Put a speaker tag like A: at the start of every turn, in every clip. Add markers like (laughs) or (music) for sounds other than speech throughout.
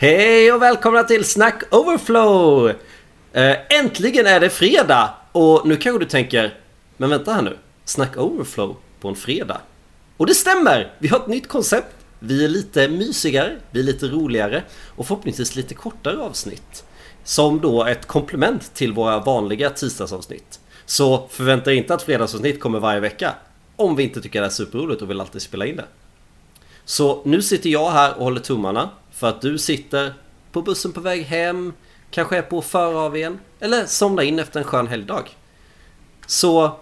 A: Hej och välkomna till Snack Overflow! Eh, äntligen är det fredag! Och nu kanske du tänker, men vänta här nu. Snack Overflow på en fredag? Och det stämmer! Vi har ett nytt koncept. Vi är lite mysigare, vi är lite roligare och förhoppningsvis lite kortare avsnitt. Som då ett komplement till våra vanliga tisdagsavsnitt. Så förvänta er inte att fredagsavsnitt kommer varje vecka. Om vi inte tycker det är superroligt och vill alltid spela in det. Så nu sitter jag här och håller tummarna för att du sitter på bussen på väg hem, kanske är på för eller somnar in efter en skön helgdag. Så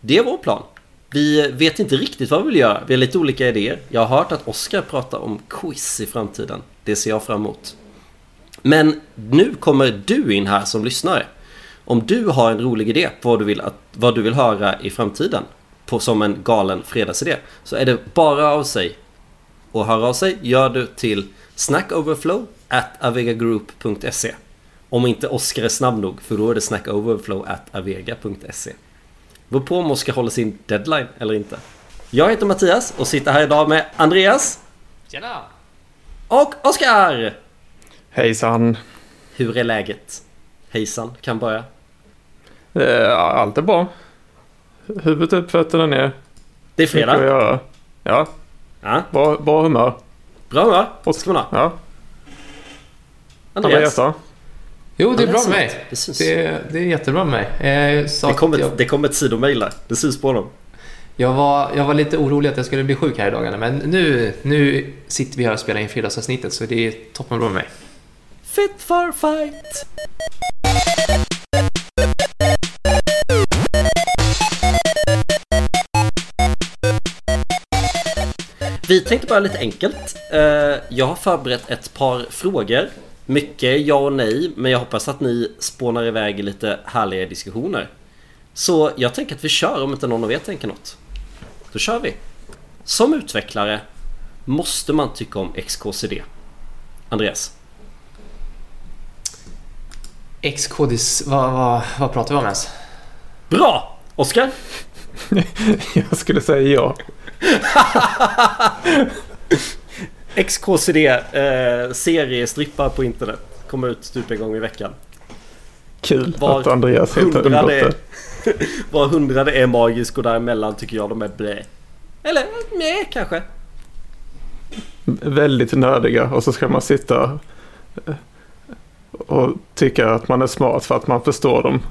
A: det är vår plan. Vi vet inte riktigt vad vi vill göra. Vi har lite olika idéer. Jag har hört att Oskar pratar om quiz i framtiden. Det ser jag fram emot. Men nu kommer du in här som lyssnare. Om du har en rolig idé på vad du vill, att, vad du vill höra i framtiden på, som en galen fredagsidé så är det bara av sig och höra av sig gör du till snackoverflow at avegagroup.se Om inte Oskar är snabb nog för då är det snackoverflow at avega.se Beror på om Oskar håller sin deadline eller inte. Jag heter Mattias och sitter här idag med Andreas.
B: Tjena!
A: Och Oskar!
C: Hejsan!
A: Hur är läget? Hejsan, kan börja.
C: Eh, allt är bra. Huvudet upp, fötterna ner.
A: Det är fredag.
C: Ja,
A: Ja,
C: bra, bra humör.
A: Bra humör.
C: Och-
A: Ska man ha.
C: Ja,
A: Andreas.
C: Andreas då?
B: Jo, det är bra med mig.
A: Det syns.
B: Det, det är jättebra med mig. Eh,
A: Det kom
B: jag,
A: ett, det kom ett sidomail där. Det syns på honom.
B: jag, var, jag var lite orolig att jag skulle bli sjuk här i dagarna, men nu, nu sitter vi här och spelar in fredagsavsnittet, så det är toppenbra med mig.
A: Fit for fight. Vi tänkte bara lite enkelt. Eh, Jag har förberett ett par frågor. Mycket ja och nej, men jag hoppas att ni spånar iväg i lite härliga diskussioner. Så jag tänker att vi kör om inte någon av er tänker något. Då kör vi. Som utvecklare måste man tycka om XKCD. Andreas?
B: XKDs, vad, vad, vad pratar vi om ens?
A: Bra! Oskar? (laughs)
C: Jag skulle säga ja. (laughs)
A: XKCD, eh, seriestrippar på internet. Kommer ut typ en gång i veckan.
C: Kul
A: Var
C: att Andreas inte undgått det. (laughs)
A: var hundrade är magisk och däremellan tycker jag de är blä. Eller nej, kanske.
C: Väldigt nördiga och så ska man sitta eh, och tycka att man är smart för att man förstår dem.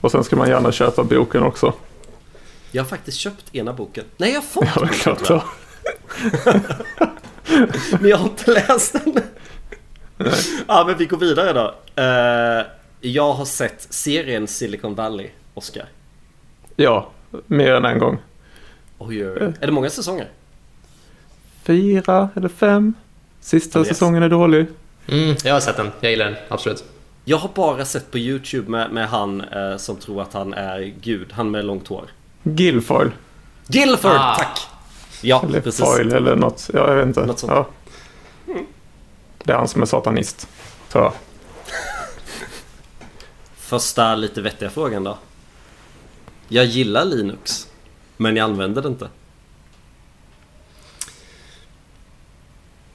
C: Och sen ska man gärna köpa boken också.
A: Jag har faktiskt köpt ena boken. Nej, jag har fått
C: Ja,
A: boken,
C: klart.
A: Men jag har inte läst den. Ja, men vi går vidare då. Eh, jag har sett serien Silicon Valley, Oscar.
C: Ja, mer än en gång.
A: Oj, oj, oj. Är det många säsonger?
C: Fyra eller fem. Sista
A: Andreas.
C: säsongen är dålig.
B: Mm, jag har sett den, jag gillar den, absolut.
A: Jag har bara sett på YouTube med, med han eh, som tror att han är gud. Han med långt hår.
C: Guilfoyle.
A: Gilford,
B: Ah.
A: tack! Ja,
C: Eller
A: precis.
C: foil eller något. Ja, jag vet inte.
A: Något sånt.
C: Ja. Det är han som är satanist. Tror jag.
A: Första lite vettiga frågan då. Jag gillar Linux. Men jag använder det inte.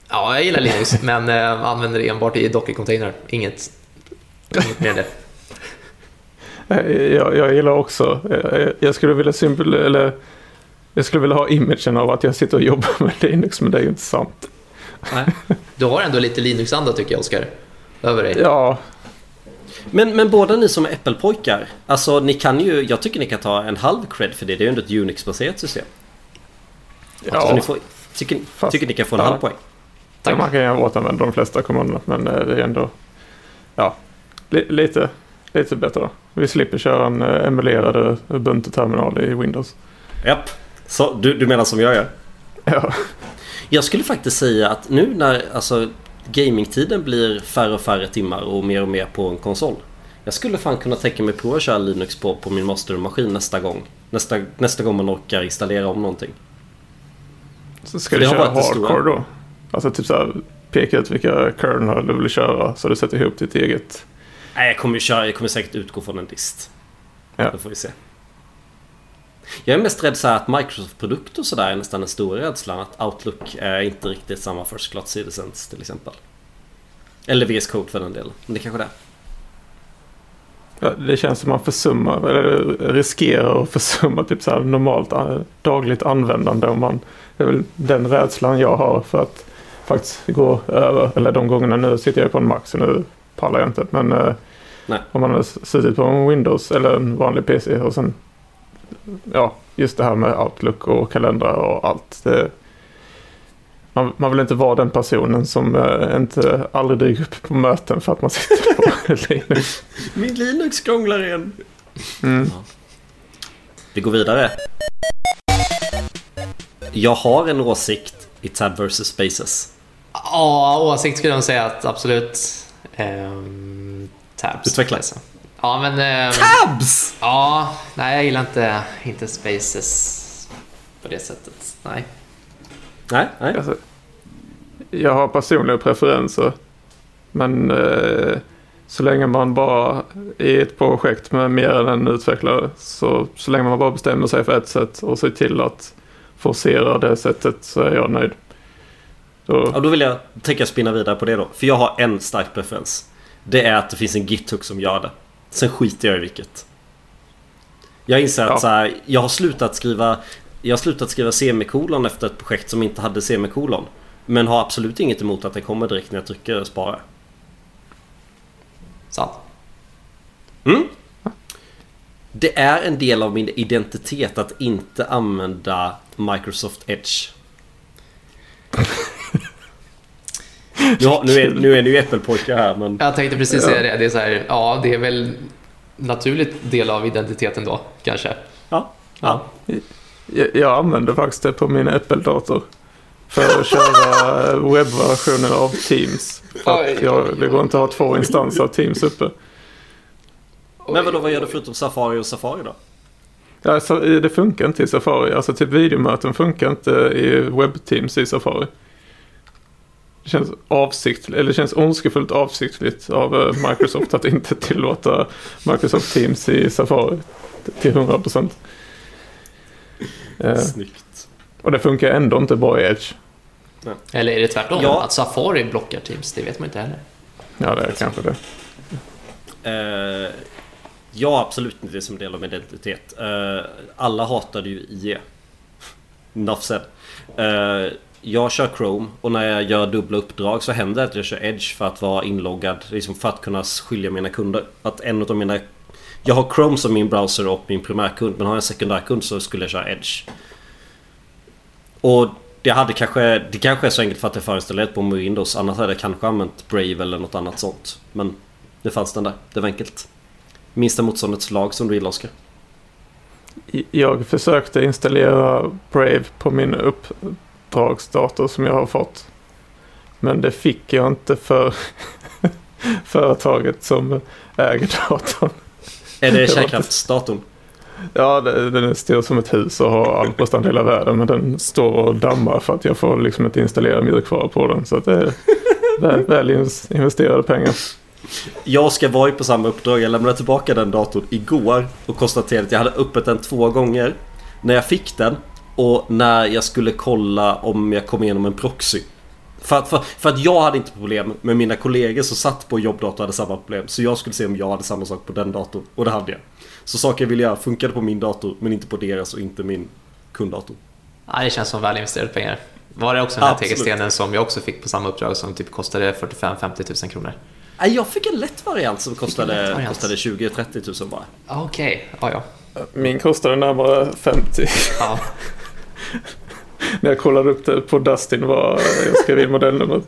B: Ja, jag gillar Linux, (laughs) men eh, använder det enbart i Docker-container. Inget, inget mer än det.
C: Eh, Jag, jag gillar också. eh, Jag skulle vilja symbol eller jag skulle vilja ha imagen av att jag sitter och jobbar med Linux, men det är ju inte sant.
A: Nej.
B: Du har ändå lite Linux-anda tycker jag, Oskar. Över dig.
C: Ja,
A: Men, men båda ni som är Apple-pojkar. Alltså ni kan ju, jag tycker ni kan ta en halv cred för det. Det är ju ändå ett Unix-baserat system.
C: Ja
A: ni får, tycker,
C: Fast-
A: tycker ni kan få en
C: ja.
A: halv poäng.
C: Tack. man kan ju återanvända de flesta kommanderna, men eh, det är ändå ja, li, lite, lite bättre. Vi slipper köra en eh, emulerad Ubuntu-terminal i Windows.
A: Japp. Så du, du menar som jag gör?
C: Ja,
A: Jag skulle faktiskt säga att nu när alltså, gamingtiden blir färre och färre timmar och mer och mer på en konsol. Jag skulle fan kunna tänka mig prova att köra Linux på, på min mastermaskin nästa gång. Nästa, nästa gång man orkar installera om någonting.
C: så ska
A: För
C: du köra hardcore då? Alltså typ så här, peka ut vilka kernel du vill köra så du sätter ihop ditt eget.
A: Nej, jag kommer, köra, jag kommer säkert utgå från en dist.
C: Ja.
A: Det får vi se. Jag är mest rädd så att Microsoft-produkter och sådär är nästan den stora rädslan. Att Outlook är inte riktigt samma First Class Citizens till exempel. Eller VS Code för den delen. Men det kanske det är.
C: Ja, det känns som man försummar, eller riskerar att försumma typ så här normalt eh, dagligt användande. Om man, det är väl den rädslan jag har för att faktiskt gå över. Eller de gångerna nu sitter jag på en Mac så nu pallar jag inte. Men eh,
A: Nej.
C: om man har suttit på en Windows eller en vanlig PC och sen ja, just det här med Outlook och kalendrar och allt. Det, man, man vill inte vara den personen som eh, inte aldrig dyker upp på möten för att man sitter på (laughs) Linux.
A: Min Linux krånglar igen.
C: Mm.
A: Vi går vidare. Jag har en åsikt i Tab vs Spaces.
B: Ja, åsikt skulle jag säga att absolut. Ehm, tabs.
A: Utveckla.
B: Ja, men... ehm,
A: Tabs!
B: ja, nej, jag gillar inte, inte spaces på det sättet. Nej.
A: Nej, nej.
C: Alltså, jag har personliga preferenser. Men eh, så länge man bara i ett projekt med mer än en utvecklare. Så, så länge man bara bestämmer sig för ett sätt och ser till att forcera det sättet så är jag nöjd. Så,
A: Ja, då vill jag tänka spinna vidare på det då. För jag har en stark preferens. Det är att det finns en git-hook som gör det. Sen skiter jag i vilket. Jag inser
C: Ja.
A: att så här, jag har slutat skriva Jag har slutat skriva semikolon efter ett projekt som inte hade semikolon. Men har absolut inget emot att det kommer direkt när jag trycker spara.
B: Sant.
A: Mm. Det är en del av min identitet att inte använda Microsoft Edge. Ja, nu är, nu är ni ju äppelpojkar här men...
B: Jag tänkte precis
C: Ja.
B: säga det. Det är så här, ja, det är väl naturligt del av identiteten då, kanske.
A: Ja. ja.
C: jag, jag använder faktiskt det på min Apple-dator. För att köra webbversionen av Teams. För jag, det går inte att ha två instanser av Teams uppe.
A: Men vadå, vad gör du förutom Safari och Safari då?
C: Ja, det funkar inte i Safari. Alltså typ videomöten funkar inte i webbteams i Safari. Känns avsiktligt, eller känns ondskefullt avsiktligt av eh, Microsoft att inte tillåta Microsoft Teams i Safari till 100%. Eh,
A: Snyggt.
C: och det funkar ändå inte bra i Edge.
B: Eller är det tvärtom?
A: Ja.
B: Att Safari blockar Teams? Det vet man inte heller.
C: Ja, det är kanske det.
A: Eh, ja, absolut inte det som del av min identitet. Eh, alla hatade ju IE. Enough said. Jag kör Chrome och när jag gör dubbla uppdrag så händer det att jag kör Edge för att vara inloggad. Liksom för att kunna skilja mina kunder. Att en av mina... Jag har Chrome som min browser och min primärkund. Men har jag en sekundärkund så skulle jag köra Edge. Och det hade kanske... Det kanske är så enkelt för att det är förinstallerat på Windows. Annars hade jag kanske använt Brave eller något annat sånt. Men nu fanns den där. Det var enkelt. Minsta motståndets lag som du gillar Oskar.
C: Jag försökte installera Brave på min uppdragsdator som jag har fått. Men det fick jag inte för (laughs) företaget som äger datorn.
A: Är det (laughs) kärnkraftsdatorn?
C: Ja, den är stor som ett hus och har all prestanda hela världen. Men den står och dammar för att jag får liksom inte installera mjukvara på den. Så det är väl, väl investerade pengar.
A: Jag och Oskar var ju på samma uppdrag. Jag lämnade tillbaka den datorn igår och konstaterade att jag hade öppet den två gånger. När jag fick den och när jag skulle kolla om jag kom igenom en proxy. För att, för, för att jag hade inte problem med mina kollegor som satt på jobbdator hade samma problem. Så jag skulle se om jag hade samma sak på den datorn. Och det hade jag. Så saker jag ville göra funkade på min dator men inte på deras och inte min kunddator.
B: Ja, det känns som väl investerade pengar. Var det också den här tegelstenen som jag också fick på samma uppdrag som typ kostade 45-50 000 kronor?
A: Nej, jag fick en lätt variant som kostade,
B: variant.
A: kostade 20-30 000 bara.
B: Ah, Okej, ja ja.
C: Min kostade närmare 50.
B: ja. (laughs) (laughs)
C: När jag kollade upp det på Dustin var jag skrev in modellnumret.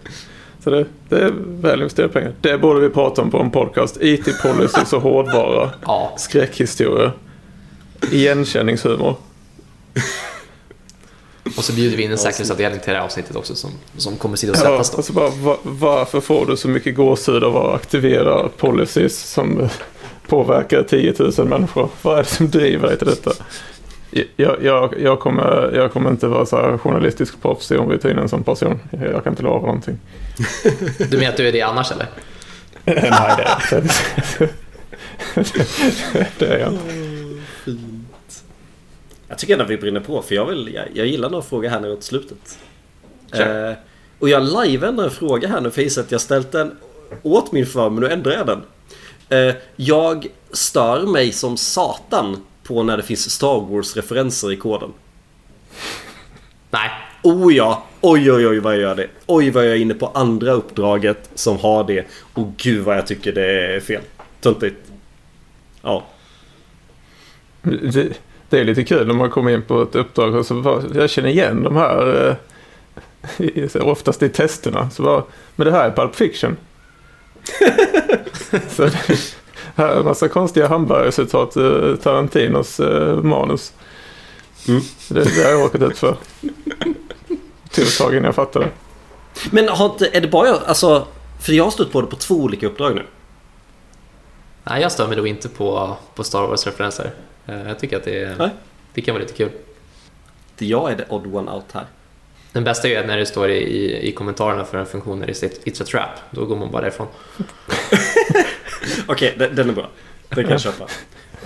C: Så det, det är väl investerade pengar. Det borde vi prata om på en podcast. IT-policies och hårdvara.
B: ja.
C: Skräckhistoria. Igenkänningshumor.
B: Och så bjuder vi in en säkerhetsavdelning till det här avsnittet också som, som kommer sitta och
C: Ja,
B: svettas då.
C: och så bara, va, varför får du så mycket gåshud av att aktivera policies som påverkar 10 000 människor? Vad är det som driver dig till detta? Jag, jag, jag, kommer, jag kommer inte vara så här journalistisk proffs om vi tar in en sån person. Jag kan inte lova någonting. (laughs)
B: Du menar att du är det annars eller?
C: Nej, det, det, det är jag inte. (laughs)
A: Jag tycker ändå att vi brinner på för jag, vill, jag, jag gillar några frågor här nu åt slutet. Eh, och jag live en fråga här nu för jag gissar att jag ställt den åt min förmån, men nu ändrar jag den. Eh, jag stör mig som satan på när det finns Star Wars-referenser i koden.
B: Nej.
A: Oh ja! Oj, oj, oj vad jag gör det. Oj vad jag är inne på andra uppdraget som har det. Och gud vad jag tycker det är fel. Töntigt. Ja.
C: Det, det är lite kul när man kommer in på ett uppdrag och så bara, jag känner igen de här eh, (laughs) oftast i testerna. Så bara, men det här är Pulp Fiction. (laughs) så det, här är massa konstiga hamburgercitat ur Tarantinos eh, manus.
A: Mm.
C: Det, det har jag råkat ut för. Tog ett tag innan jag fattade.
A: Men har inte, är det bara jag, alltså... För jag har stött på det på två olika uppdrag nu.
B: Nej, jag stör mig nog inte på, på Star Wars-referenser. Eh, Jag tycker att det,
A: Nej.
B: det kan vara lite kul.
A: Det jag är the odd one out här.
B: Den bästa är när det står i, i, i kommentarerna för en funktion när det står It's a trap. Då går man bara därifrån. (laughs) (laughs)
A: Okej, den, den är bra. Den kan jag köpa.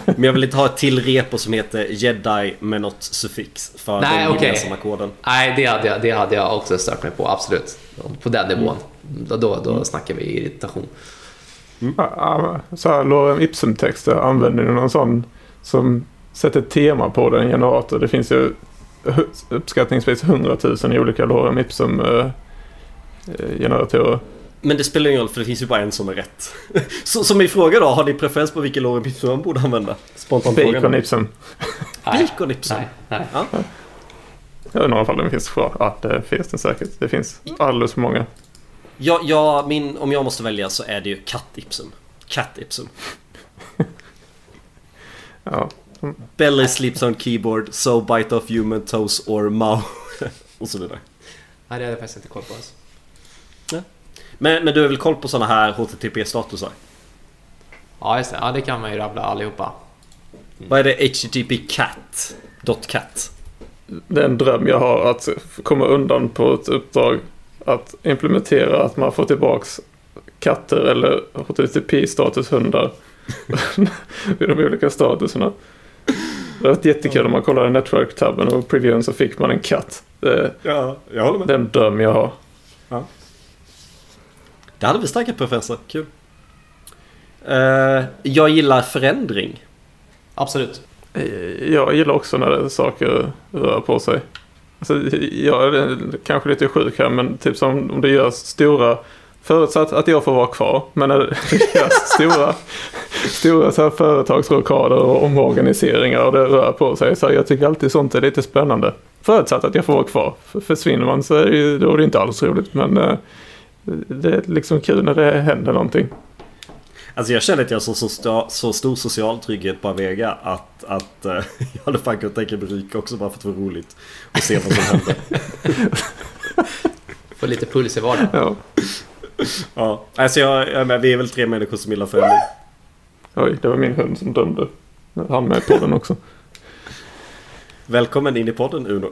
A: Men jag vill inte ha ett till repo som heter jedi med något suffix för
B: Nej,
A: den
B: okej.
A: gemensamma koden.
B: Nej, det hade, jag, det hade jag också stört mig på, absolut. På den nivån. Då, då, då snackar vi irritation.
C: Ja, Så här Lorem Ipsum-texter, använder ni någon sån som sätter tema på den generator? Det finns ju uppskattningsvis 100 000 i olika Lorem Ipsum-generatorer.
A: Men det spelar ingen roll för det finns ju bara en som är rätt. (laughs) Så som i fråga då, har ni preferens på vilken lorem ipsum man borde använda? Spontant
C: Bacon
A: fråga.
C: Ipsum. (laughs)
A: Bacon ipsum?
B: nej, nej.
A: Ja.
C: Jag undrar ifall den finns kvar. Ja, det finns den säkert. Det finns alldeles för många.
A: Ja, ja, min, om jag måste välja så är det ju katt ipsum. Cat ipsum.
C: Ja.
A: Belly sleeps on keyboard, so bite off human toes or mouth. (laughs) Och så vidare.
B: Nej, det hade jag faktiskt inte koll på ens.
A: Men, men du har väl koll på sådana här HTTP-statusar?
B: Ja, just det. Ja, det kan man ju rabbla allihopa.
A: Vad är det? HTTP cat? Dot cat?
C: Det är en dröm jag har att komma undan på ett uppdrag. Att implementera att man får tillbaks katter eller HTTP-status hundar. (laughs) I de olika statuserna. Det var jättekul om man kollar i Network-tabben och previewen så fick man en katt. Det,
A: Ja, jag håller
C: det är en dröm jag har.
A: Det hade vi starka preferenser. Kul. Eh, jag gillar förändring.
B: Absolut.
C: Eh, Jag gillar också när saker rör på sig. Alltså, jag är kanske lite sjuk här men typ som om det görs stora Förutsatt att jag får vara kvar. Men när det (laughs) görs stora, stora så här företagsrockader och omorganiseringar och det rör på sig. Så jag tycker alltid sånt är lite spännande. Förutsatt att jag får vara kvar. För försvinner man så är det, ju- då är det inte alls roligt. Men eh, det är liksom kul när det händer någonting.
A: Alltså jag känner att jag har så, så, så stor social trygghet på Avega att, att eh, (laughs) jag hade fan kunnat tänka mig ryka också bara för att det var roligt. Och se vad som händer. (laughs)
B: Få lite puls i vardagen.
C: Ja.
A: Ja, alltså jag, jag men vi är väl tre människor som gillar förändring.
C: Oj, det var min hund som dömde. Han med på den också.
A: Välkommen in i podden Uno.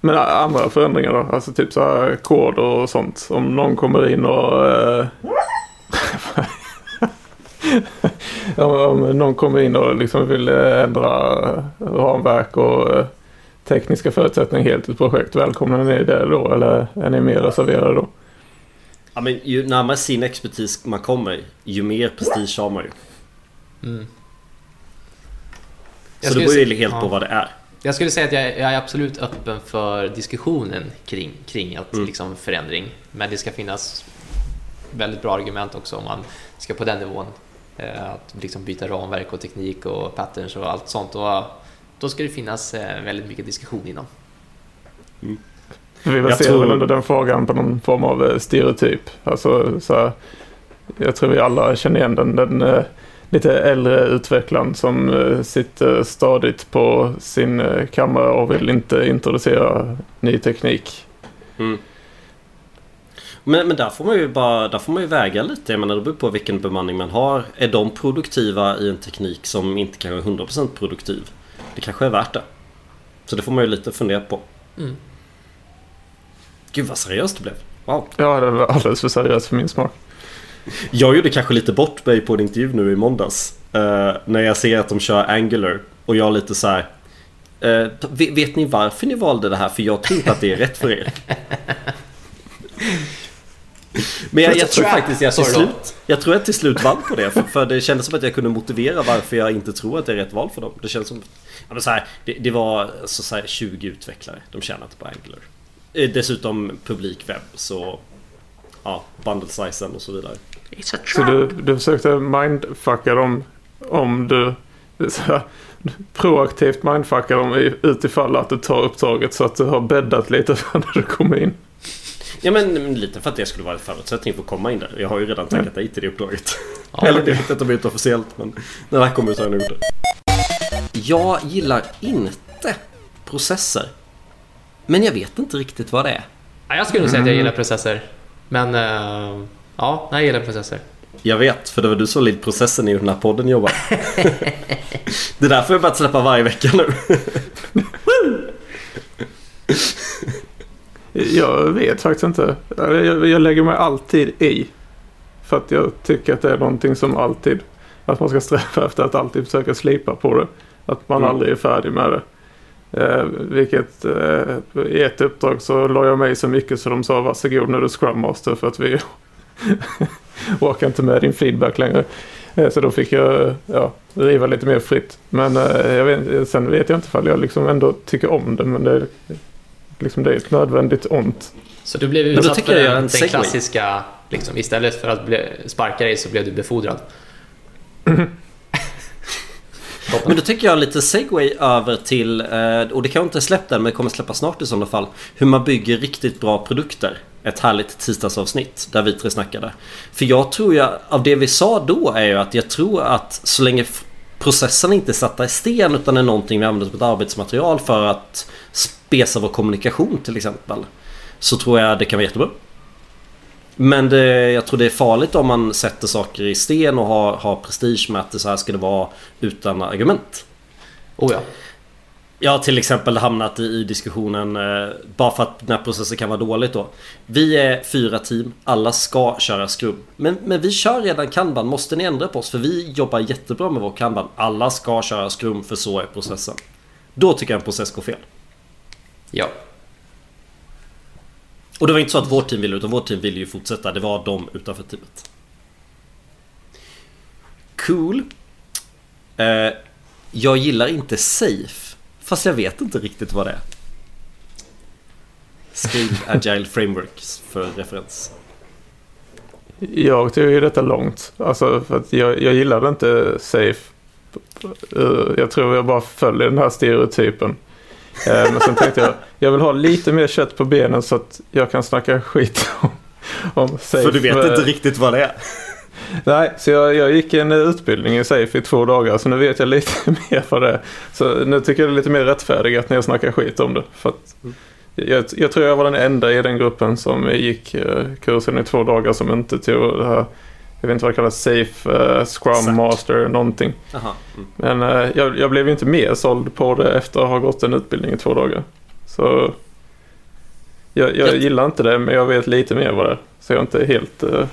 C: Men andra förändringar då? Alltså typ så här kod och sånt. Om någon kommer in och... Eh, (laughs) om, om någon kommer in och liksom vill eh, ändra ramverk och eh, tekniska förutsättningar helt i ett projekt. Välkomnar ni det då? Eller är ni mer reserverade då?
A: Ja, men ju närmare sin expertis man kommer, ju mer prestige har man ju.
B: Mm.
A: Så det beror ju helt
B: ja.
A: på vad det är.
B: Jag skulle säga att jag, jag är absolut öppen för diskussionen kring, kring att,
A: Mm.
B: liksom, förändring. Men det ska finnas väldigt bra argument också om man ska på den nivån. Eh, att liksom byta ramverk och teknik och patterns och allt sånt. Och, då ska det finnas eh, väldigt mycket diskussion inom.
C: För vi
A: Jag
C: baserar
A: tror-
C: väl under den frågan på någon form av eh, stereotyp. Alltså så här, jag tror vi alla känner igen den, den eh, lite äldre utvecklaren som eh, sitter stadigt på sin eh, kammare och vill inte introducera ny teknik.
A: Mm. Men, men där får man ju bara där får man ju väga lite. Jag menar det beror på vilken bemanning man har. Är de produktiva i en teknik som inte kanske är 100% produktiv? Det kanske är värt det. Så det får man ju lite fundera på.
B: Mm.
A: Gud vad seriöst det blev. Wow.
C: Ja, det var alldeles för seriöst för min smak.
A: Jag gjorde kanske lite bort mig på en intervju nu i måndags. eh, när jag ser att de kör Angular. Och jag lite så här. eh, vet, ni varför ni valde det här? För jag tror inte att det är rätt för er. (laughs) Men jag, jag tror faktiskt jag till slut Jag tror jag till slut vann på det för, för det kändes som att jag kunde motivera varför jag inte tror att det är rätt val för dem Det känns som ja, så här, det, det var så, så här, 20 utvecklare De tjänar inte på Angular Eh, Dessutom publikwebb så Ja, bundle sizen och så vidare
C: Så du, du försökte mindfucka dem om du så här, proaktivt mindfucka dem i- utifall att du tar uppdraget så att du har bäddat lite för när du kommer in.
A: Ja men, lite för att det skulle vara en förutsättning för att komma in där. Jag har ju redan tackat nej till det uppdraget.
B: Ja. (laughs)
A: Eller det jag inte är officiellt men När det här kommer ut har jag nog gjort det Jag gillar inte processer. Men jag vet inte riktigt vad det är.
B: Ja, jag skulle nog säga att jag gillar processer. Men eh, ja, jag gillar processer.
A: Jag vet, för det var du som led processen i hur den här podden jobbar. (laughs) det är därför jag börjat släppa varje vecka nu.
C: Jag vet faktiskt inte. Jag, jag lägger mig alltid i. För att jag tycker att det är någonting som alltid... Att man ska sträva efter att alltid försöka slipa på det. Att man
A: Mm.
C: aldrig är färdig med det. Eh, vilket eh, i ett uppdrag så la jag mig så mycket så de sa varsågod du är Scrum Master för att vi (laughs) orkar inte med din feedback längre. Eh, så då fick jag ja, riva lite mer fritt. Men eh, jag vet, sen vet jag inte ifall jag liksom ändå tycker om det. Men det är, liksom, det är ett nödvändigt ont.
B: Så du blev utsatt för
A: jag
B: den,
A: en
B: den
A: segway.
B: klassiska, liksom, istället för att bli, sparka dig så blev du befordrad. (laughs)
A: Men då tycker jag lite segway över till, eh, och det kan jag inte släppt än men det kommer släppas snart i sådana fall. Hur man bygger riktigt bra produkter. Ett härligt tisdagsavsnitt där vi tre snackade. För jag tror ju, av det vi sa då är ju att jag tror att så länge processen inte är satta i sten utan är någonting vi använder som ett arbetsmaterial för att spesa vår kommunikation till exempel. Så tror jag det kan vara jättebra. Men det, jag tror det är farligt om man sätter saker i sten och har, har prestige med att det så här ska det vara utan argument.
B: Oh ja.
A: Jag har till exempel hamnat i, i diskussionen eh, bara för att den här processen kan vara dåligt då. Vi är fyra team, alla ska köra skrubb. Men, men vi kör redan kanban, måste ni ändra på oss? För vi jobbar jättebra med vår kanban. Alla ska köra skrum för så är processen. Då tycker jag en process går fel.
B: Ja.
A: Och det var inte så att vårt team ville utan vårt team ville ju fortsätta. Det var de utanför teamet. Cool. Eh, jag gillar inte safe. Fast jag vet inte riktigt vad det är. Skriv Agile Frameworks för referens.
C: Jag tog ju detta långt. Alltså för att jag, jag gillade inte safe. Eh, Jag tror jag bara följer den här stereotypen. Eh, Men sen tänkte jag, jag vill ha lite mer kött på benen så att jag kan snacka skit om, om safe.
A: För du vet inte riktigt vad det är.
C: Nej, så jag, jag gick en utbildning i safe i två dagar så nu vet jag lite (laughs) mer vad det är. Så nu tycker jag det är lite mer rättfärdigt när jag snackar skit om det. För att jag, jag tror jag var den enda i den gruppen som gick eh, kursen i två dagar som inte tog det här, jag vet inte vad det kallas, safe eh, scrum
A: Exakt.
C: master någonting.
A: Mm.
C: Men eh, jag, jag blev ju inte mer såld på det efter att ha gått en utbildning i två dagar. Så jag, jag gillar inte det men jag vet lite mer vad det är. Så jag är inte helt... eh,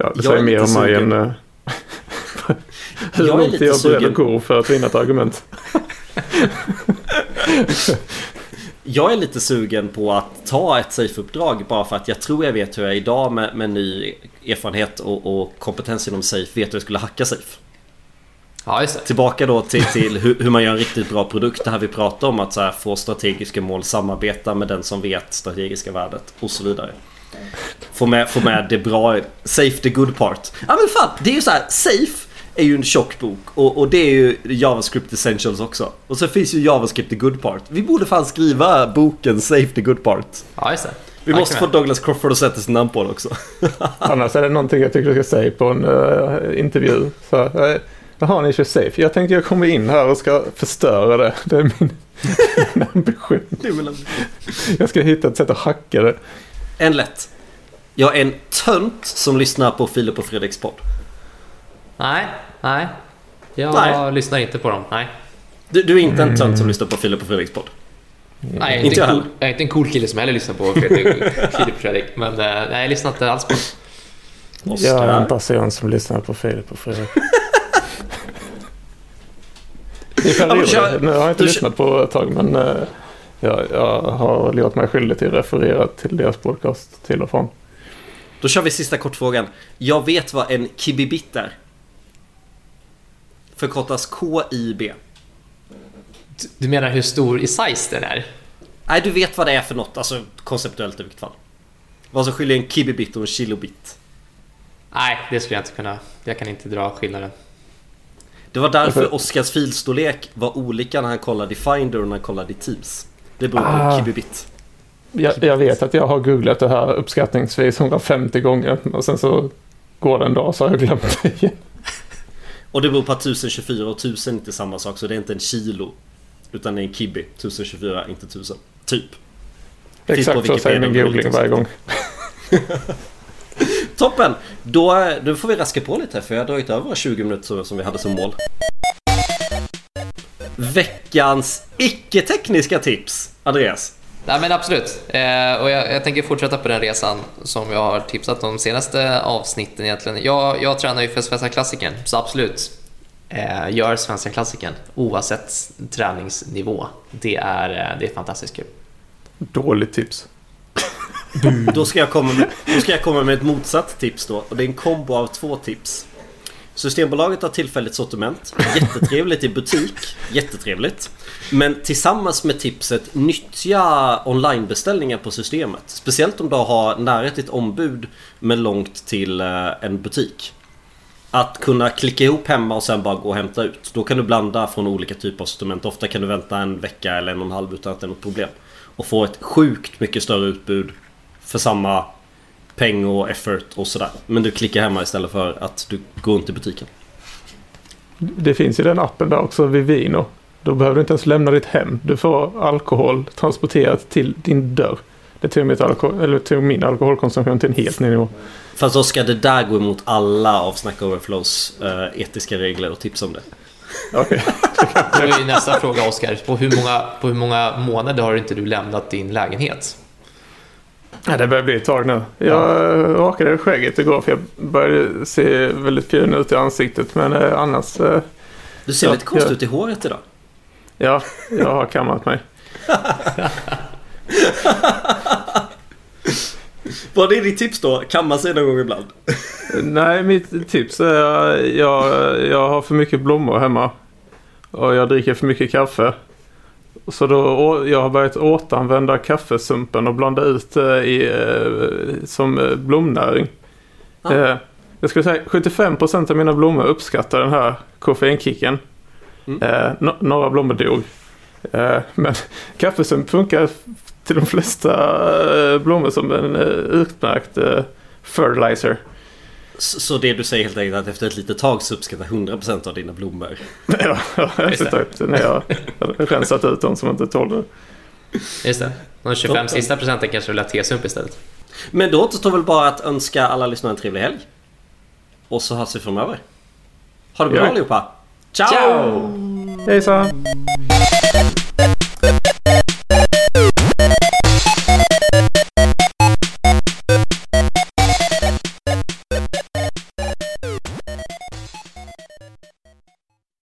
C: ja, det
A: Jag är
C: säger mer
A: lite
C: om mig
A: sugen.
C: än... eh, (laughs) hur
A: Jag är
C: långt
A: lite
C: jag är beredd
A: sugen.
C: att gå för att vinna ett argument. (laughs)
A: Jag är lite sugen på att ta ett safe-uppdrag bara för att jag tror jag vet hur jag är idag med, med ny erfarenhet och, och kompetens inom safe vet hur jag skulle hacka safe.
B: Ja, just det.
A: Tillbaka då till, till hur, hur man gör en riktigt bra produkt. Det här vi pratar om att så här, få strategiska mål, samarbeta med den som vet strategiska värdet och så vidare. Få med, få med det bra, safe the good part. Ja men fan, det är ju så här, safe är ju en tjock bok och, och det är ju JavaScript Essentials också. Och så finns ju JavaScript the good part. Vi borde fan skriva boken Safe the good part.
B: Ja, just det.
A: Vi måste få Douglas Crawford att sätta sitt namn på det också. (laughs)
C: Annars är det någonting jag tycker du ska säga på en eh, intervju. Så, uh, Jaha, ni kör safe. Jag tänkte jag kommer in här och ska förstöra det. Det är min, (laughs) min ambition.
A: Är
C: Jag ska hitta ett sätt att hacka det.
A: En lätt. Jag är en tönt som lyssnar på Filip och Fredriks podd.
B: Nej, nej. Jag
A: Nej.
B: lyssnar inte på dem. Nej.
A: Du, du är inte en tönt som lyssnar på Filip och Fredriks podd.
B: Nej, jag är
A: Inte
B: inte,
A: jag
B: en cool, jag är inte en cool kille som heller lyssnar på Fredrik, Filip och Fredrik. Men eh, nej, jag lyssnar inte alls på dem.
C: Jag är en person som lyssnar på Filip och Fredrik. I
A: Ja,
C: perioder. Nu har jag inte
A: du
C: lyssnat på ett tag men eh, Jag, jag har gjort mig skyldig till att referera till deras podcast till och från.
A: Då kör vi sista kortfrågan. Jag vet vad en kibibit är. Förkortas KIB.
B: Du- Du menar hur stor i size den är?
A: Nej, du vet vad det är för något. Alltså konceptuellt i vilket fall. Vad som skiljer en kibibit och en kilobit.
B: Nej, det skulle jag inte kunna. Jag kan inte dra skillnaden.
A: Det var därför? Oscars filstorlek var olika när han kollade i Finder och när han kollade i Teams. Det beror på
C: Ah.
A: kibibit.
C: Jag, jag vet att jag har googlat det här uppskattningsvis 150 gånger och sen så går det en dag så har jag glömt det igen. (laughs)
A: Och det beror på att 1024 och 1000 inte är samma sak så det är inte en kilo. Utan det är en kibi. 1024, inte 1000. Typ.
C: Exakt så säger min googling varje gång. (laughs)
A: Toppen! Då, då får vi raska på lite här för jag har dragit över våra 20 minuter som vi hade som mål. Veckans icke-tekniska tips, Andreas.
B: Nej men absolut. Eh, och jag, jag tänker fortsätta på den resan som jag har tipsat om de senaste avsnitten egentligen. Jag, jag tränar ju för Svenska klassikern, så absolut. Eh, gör Svenska klassikern oavsett träningsnivå. Det är, eh, det är fantastiskt kul.
C: Dåligt tips.
A: Då ska, jag komma med, då ska jag komma med ett motsatt tips då. Och det är en kombo av två tips. Systembolaget har tillfälligt sortiment. Jättetrevligt i butik. Jättetrevligt. Men tillsammans med tipset nyttja onlinebeställningar på systemet. Speciellt om du har nära till ett ombud med långt till eh, en butik. Att kunna klicka ihop hemma och sen bara gå och hämta ut. Då kan du blanda från olika typer av sortiment. Ofta kan du vänta en vecka eller en och en halv utan att det är något problem. Och få ett sjukt mycket större utbud för samma peng och effort och sådär. Men du klickar hemma istället för att du går runt i butiken.
C: Det finns ju den appen där också, Vivino. Då behöver du inte ens lämna ditt hem. Du får alkohol transporterat till din dörr. Det tog, mitt alko- eller tog min alkoholkonsumtion till en helt ny nivå.
A: Fast då ska det där gå emot alla av Snack Overflows eh, etiska regler och tips om det.
C: Okej. (laughs)
B: Ju nästa fråga Oskar, på hur, många, på hur många månader har inte du lämnat din lägenhet?
C: Ja, det börjar bli ett tag nu. Jag eh, rakade skägget igår för jag började se väldigt fin ut i ansiktet. Men eh, annars, eh,
A: Du ser
C: Ja,
A: lite konstig
C: ja.
A: ut i håret idag.
C: ja, jag har kammat mig. (laughs)
A: Vad är ditt tips då? Kamma sig någon gång ibland?
C: Nej, mitt tips är jag, jag har för mycket blommor hemma. Och jag dricker för mycket kaffe. Så då, jag har börjat återanvända kaffesumpen och blanda ut det i, eh, som eh, blomnäring.
A: Ah.
C: Eh, Jag skulle säga 75% av mina blommor uppskattar den här koffeinkicken.
A: Mm.
C: Eh, no- några blommor dog. Eh, men (laughs) kaffesump funkar till de flesta eh, blommor som en eh, utmärkt eh, fertilizer.
A: Så det du säger helt enkelt att efter ett litet tag så uppskattar 100% av dina blommor. (laughs)
C: Ja, jag har när jag rensat ut de som inte tål det.
B: Just det. De 25
A: Toppen.
B: sista procenten kanske vill ha T-sump istället.
A: Men då återstår väl bara att önska alla lyssnare en trevlig helg. Och så hörs vi framöver. Ha det bra
C: Ja.
A: allihopa! Ciao!
B: Ciao!
C: Hejsan!